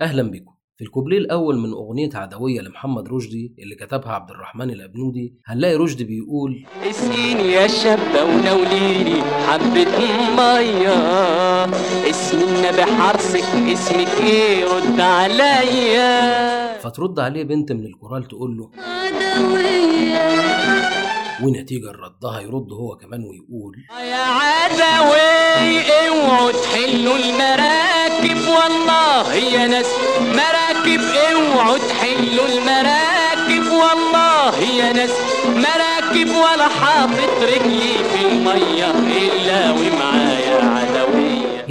أهلا بكم. في الكوبليه الأول من أغنية عدوية لمحمد رشدي اللي كتبها عبد الرحمن الأبنودي هنلاقي رشدي بيقول اسقيني يا شابة ونوليني حبة مية. اسم النبي حرصك اسمك إيه؟ رد عليا. فترد عليه بنت من الكورال تقول له عدوية. ونتيجة ردها يرد هو كمان ويقول يا عدوي اوعوا تحلوا المراكب والله يا ناس مراكب اوعوا تحلوا المراكب والله يا ناس مراكب ولا حاطط رجلي في المية ومعايا عدوية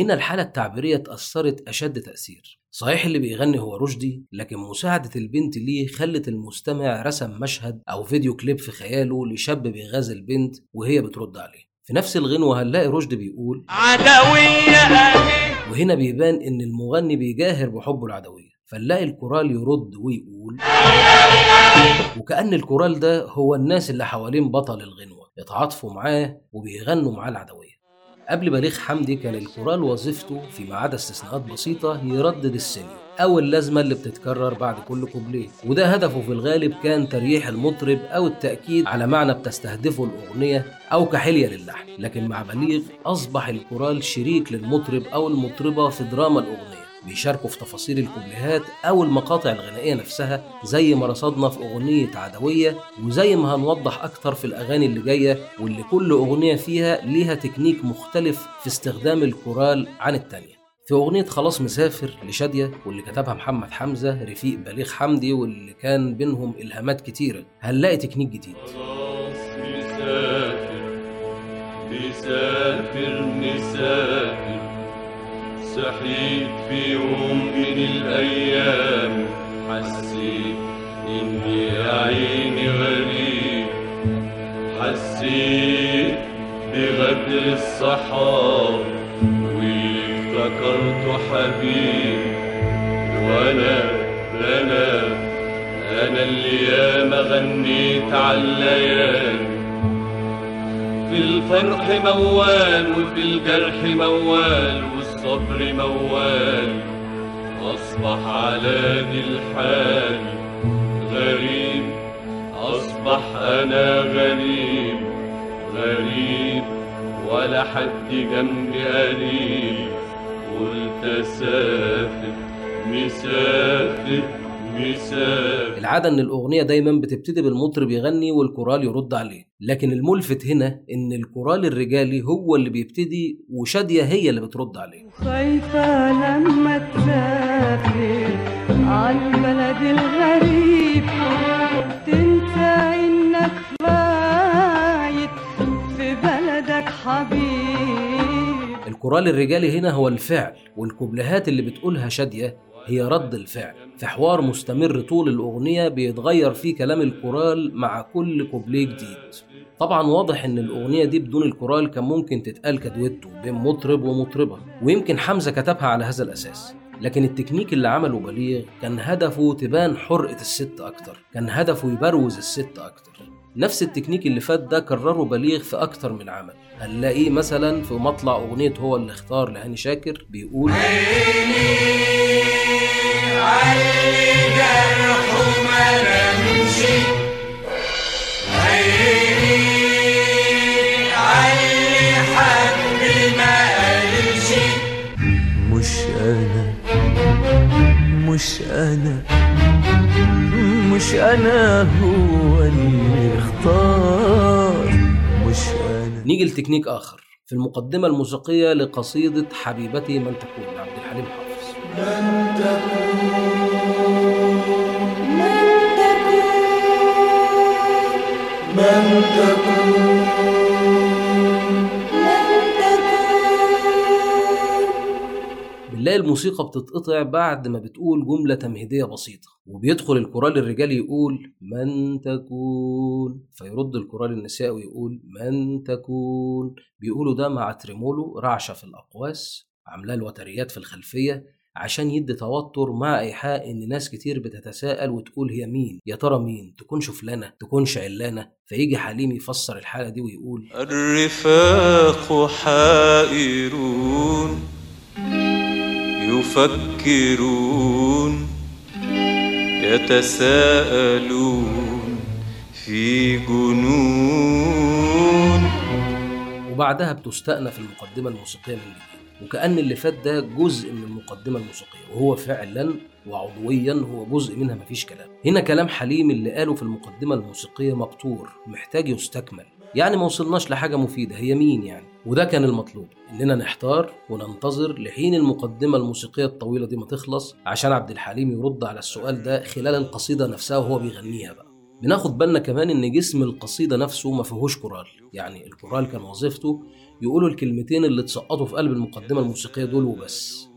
هنا الحالة التعبيرية اتأثرت أشد تأثير. صحيح اللي بيغني هو رشدي لكن مساعدة البنت ليه خلت المستمع رسم مشهد أو فيديو كليب في خياله لشاب بيغازل البنت وهي بترد عليه. في نفس الغنوة هنلاقي رشدي بيقول عدوية وهنا بيبان إن المغني بيجاهر بحبه لعدوية. فنلاقي الكورال يرد ويقول وكأن الكورال ده هو الناس اللي حوالين بطل الغنوة. يتعاطفوا معاه وبيغنوا معاه العدوية. قبل بليغ حمدي كان الكورال وظيفته فيما عدا استثناءات بسيطة يردد السينيو أو اللازمة اللي بتتكرر بعد كل كوبليه وده هدفه في الغالب كان تريح المطرب أو التأكيد على معنى بتستهدفه الأغنية أو كحلية للحن. لكن مع بليغ أصبح الكورال شريك للمطرب أو المطربة في دراما الأغنية. بيشاركوا في تفاصيل الكوبليهات أو المقاطع الغنائية نفسها زي ما رصدنا في أغنية عدوية وزي ما هنوضح أكتر في الأغاني اللي جاية واللي كل أغنية فيها ليها تكنيك مختلف في استخدام الكورال عن التانية. في أغنية خلاص مسافر لشادية واللي كتبها محمد حمزة رفيق بليغ حمدي واللي كان بينهم إلهامات كتيرة هنلاقي تكنيك جديد. خلاص مسافر مسافر مسافر. صحيت في يوم من الأيام حسيت إني عيني غريب. حسيت بغدر الصحاب. وافتكرت حبيب. وأنا أنا أنا اللي ياما غنيت عالليالي في الفرح موال وفي الجرح موال والصبر موال أصبح على دي الحال. غريب أصبح أنا غريب. غريب ولا حد جنبي قريب قلت أسافر مسافر. مسافر العادة إن الأغنية دايما بتبتدي بالمطرب يغني والكورال يرد عليه لكن الملفت هنا إن الكورال الرجالي هو اللي بيبتدي وشادية هي اللي بترد عليه. خايفة لما تسافر عالبلد الغريب تنسى إنك فايت في بلدك حبيب. الكورال الرجالي هنا هو الفعل والكوبليهات اللي بتقولها شادية هي رد الفعل في حوار مستمر طول الأغنية بيتغير فيه كلام الكورال مع كل كوبليه جديد. طبعا واضح إن الأغنية دي بدون الكورال كان ممكن تتقال كدويتو بين مطرب ومطربة ويمكن حمزة كتبها على هذا الأساس. لكن التكنيك اللي عمله بليغ كان هدفه تبان حرقة الست أكتر كان هدفه يبروز الست أكتر. نفس التكنيك اللي فات ده كرره بليغ في أكتر من عمل. هنلاقيه مثلا في مطلع أغنية هو اللي اختار لهاني شاكر بيقول أنا مش أنا مش أنا هو اللي اختار. مش أنا. نيجي لتكنيك آخر. في المقدمة الموسيقية لقصيدة حبيبتي من تكون لعبد الحليم حافظ. بنلاقي الموسيقى بتتقطع بعد ما بتقول جملة تمهيدية بسيطة وبيدخل الكورال الرجالي يقول من تكون فيرد الكورال النسائي ويقول من تكون. بيقولوا ده مع تريمولو رعشة في الأقواس عاملاه الوتريات في الخلفية عشان يدي توتر مع إيحاء إن ناس كتير بتتساءل وتقول هي مين؟ يا ترى مين؟ تكونش فلانة تكونش علانة فيجي حليم يفسر الحالة دي ويقول الرفاق حائرون يفكرون يتساءلون في جنون. وبعدها بتستأنف المقدمة الموسيقية من جديد. وكأن اللي فات ده جزء من المقدمة الموسيقية وهو فعلا وعضويا هو جزء منها مفيش كلام. هنا كلام حليم اللي قاله في المقدمة الموسيقية مقطور محتاج يستكمل. يعني ما وصلناش لحاجة مفيدة هي مين يعني؟ وده كان المطلوب إننا نحتار وننتظر لحين المقدمة الموسيقية الطويلة دي ما تخلص عشان عبد الحليم يرد على السؤال ده خلال القصيدة نفسها وهو بيغنيها بقى. بناخد بالنا كمان ان جسم القصيده نفسه ما فيهوش كورال يعني الكورال كان وظيفته يقولوا الكلمتين اللي اتسقطوا في قلب المقدمه الموسيقيه دول وبس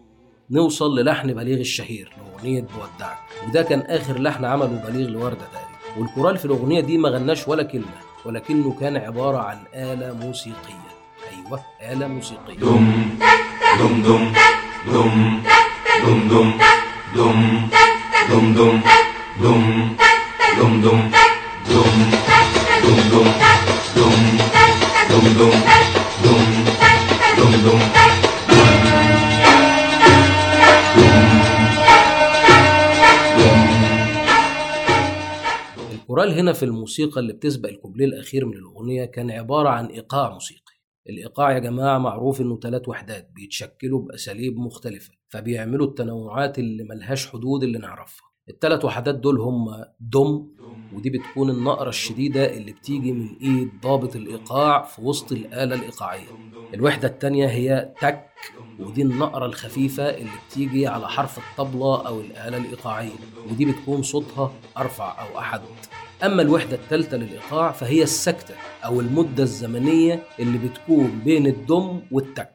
نوصل للحن بليغ الشهير لاغنيه بودعك وده كان اخر لحن عمله بليغ لوردة تقريبا والكورال في الاغنيه دي ما غناش ولا كلمه ولكنه كان عباره عن اله موسيقيه أيوه اله موسيقيه دم دم دم دم دم دم دم دم دم دم دم دم دم دم دم دم دم دم دم دم دم الكورال هنا في الموسيقى اللي بتسبق الكوبليه الأخير من الأغنية كان عبارة عن إيقاع موسيقي. الإيقاع يا جماعة معروف إنه ثلاث وحدات بيتشكلوا بأساليب مختلفة فبيعملوا التنوعات اللي ملهاش حدود اللي نعرفها. الثلاث وحدات دول هم دم ودي بتكون النقرة الشديدة اللي بتيجي من إيد ضابط الإيقاع في وسط الآلة الإيقاعية. الوحدة التانية هي تك ودي النقرة الخفيفة اللي بتيجي على حرف الطبلة أو الآلة الإيقاعية ودي بتكون صوتها أرفع أو أحد. أما الوحدة الثالثة للإيقاع فهي السكتة أو المدة الزمنية اللي بتكون بين الدم والتك.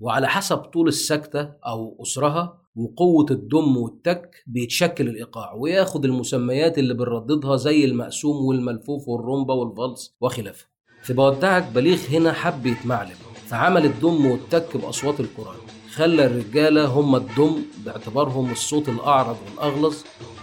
وعلى حسب طول السكتة أو أسرها وقوة الدم والتك بيتشكل الإيقاع وياخد المسميات اللي بنرددها زي المقسوم والملفوف والرمبة والفالس وخلافه. في بودعك بليغ هنا حب يتمعلم فعمل الدم والتك بأصوات القرآن. خلى الرجالة هم الدم باعتبارهم الصوت الأعرض والأغلظ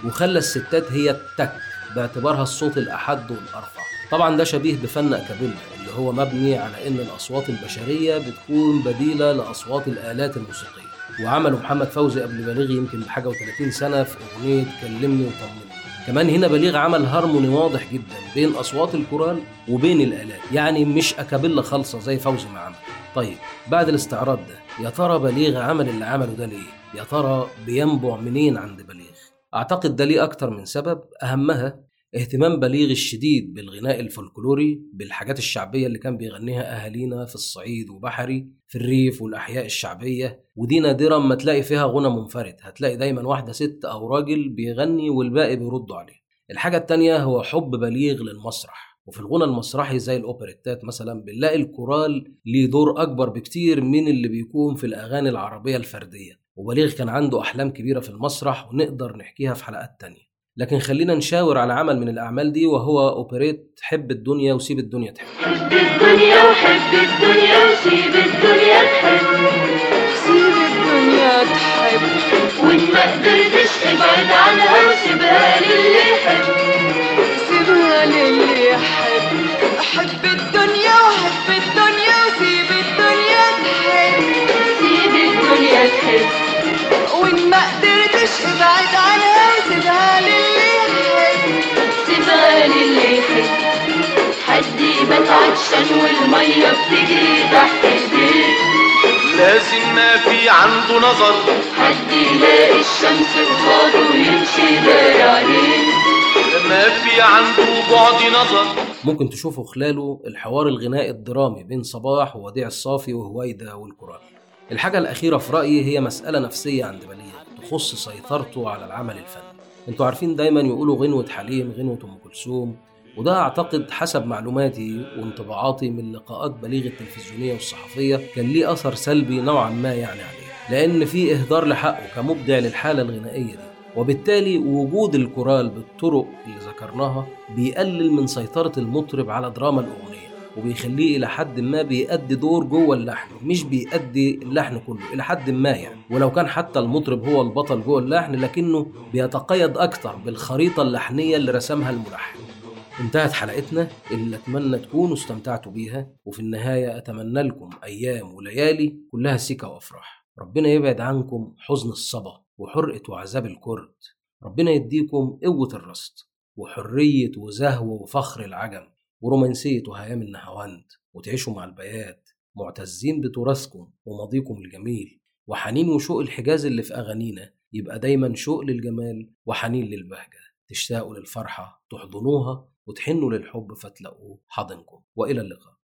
وخلى الستات هي التك باعتبارها الصوت الأحد والأرفع. طبعا ده شبيه بفن أكابيلا اللي هو مبني على إن الأصوات البشرية بتكون بديلة لأصوات الآلات الموسيقية. وعمله محمد فوزي قبل بليغ يمكن بحاجة و30 سنة في أغنية كلمني وطمني كمان هنا بليغ عمل هارموني واضح جدا بين أصوات الكورال وبين الآلات يعني مش أكابيلا خالصة زي فوزي ما عمل طيب بعد الاستعراض ده يا ترى بليغ عمل اللي عمله ده ليه؟ يا ترى بينبع منين عند بليغ؟ أعتقد ده ليه أكتر من سبب أهمها اهتمام بليغ الشديد بالغناء الفولكلوري بالحاجات الشعبية اللي كان بيغنيها أهالينا في الصعيد وبحري في الريف والأحياء الشعبية. ودي نادرا ما تلاقي فيها غنى منفرد. هتلاقي دايما واحدة ست أو راجل بيغني والباقي بيردوا عليه. الحاجة التانية هو حب بليغ للمسرح. وفي الغنى المسرحي زي الأوبريتات مثلا بنلاقي الكورال ليه دور أكبر بكتير من اللي بيكون في الأغاني العربية الفردية. وبليغ كان عنده أحلام كبيرة في المسرح ونقدر نحكيها في حلقات تانية. لكن خلينا نشاور على عمل من الأعمال دي وهو أوبريت حب الدنيا وسيب الدنيا تحب. حب الدنيا وحب الدنيا وسيب الدنيا تحب. حد يبات عطشان والمية بتجري تحت ايديه لازم ما في عنده نظر. حد يلاقي الشمس قصاده ويمشي عليه ما في عنده بعد نظر. ممكن تشوفوا خلاله الحوار الغنائي الدرامي بين صباح ووديع الصافي وهويدا والكورال. الحاجة الأخيرة في رأيي هي مسألة نفسية عند بليغ تخص سيطرته على العمل الفني. أنتوا عارفين دايما يقولوا غنوة حليم غنوة أم كلثوم وده أعتقد حسب معلوماتي وانطباعاتي من لقاءات بليغ التلفزيونية والصحفية كان ليه أثر سلبي نوعا ما يعني عليه لأن في إهدار لحقه كمبدع للحالة الغنائية دي وبالتالي وجود الكورال بالطرق اللي ذكرناها بيقلل من سيطرة المطرب على دراما الأغنية وبيخليه إلى حد ما بيأدي دور جوه اللحن مش بيأدي اللحن كله إلى حد ما يعني. ولو كان حتى المطرب هو البطل جوه اللحن لكنه بيتقيد أكتر بالخريطة اللحنية اللي رسمها الملحن. انتهت حلقتنا اللي أتمنى تكونوا استمتعتوا بيها وفي النهاية أتمنى لكم أيام وليالي كلها سكة وأفراح. ربنا يبعد عنكم حزن الصبا وحرقة وعذاب الكرد. ربنا يديكم قوة الرصد وحرية وزهو وفخر العجم ورومانسية وهيام النهاوند. وتعيشوا مع البيات معتزين بتراثكم وماضيكم الجميل. وحنين وشوق الحجاز اللي في أغانينا يبقى دايما شوق للجمال وحنين للبهجة. تشتاقوا للفرحة تحضنوها وتحنوا للحب فتلاقوه حاضنكم. وإلى اللقاء.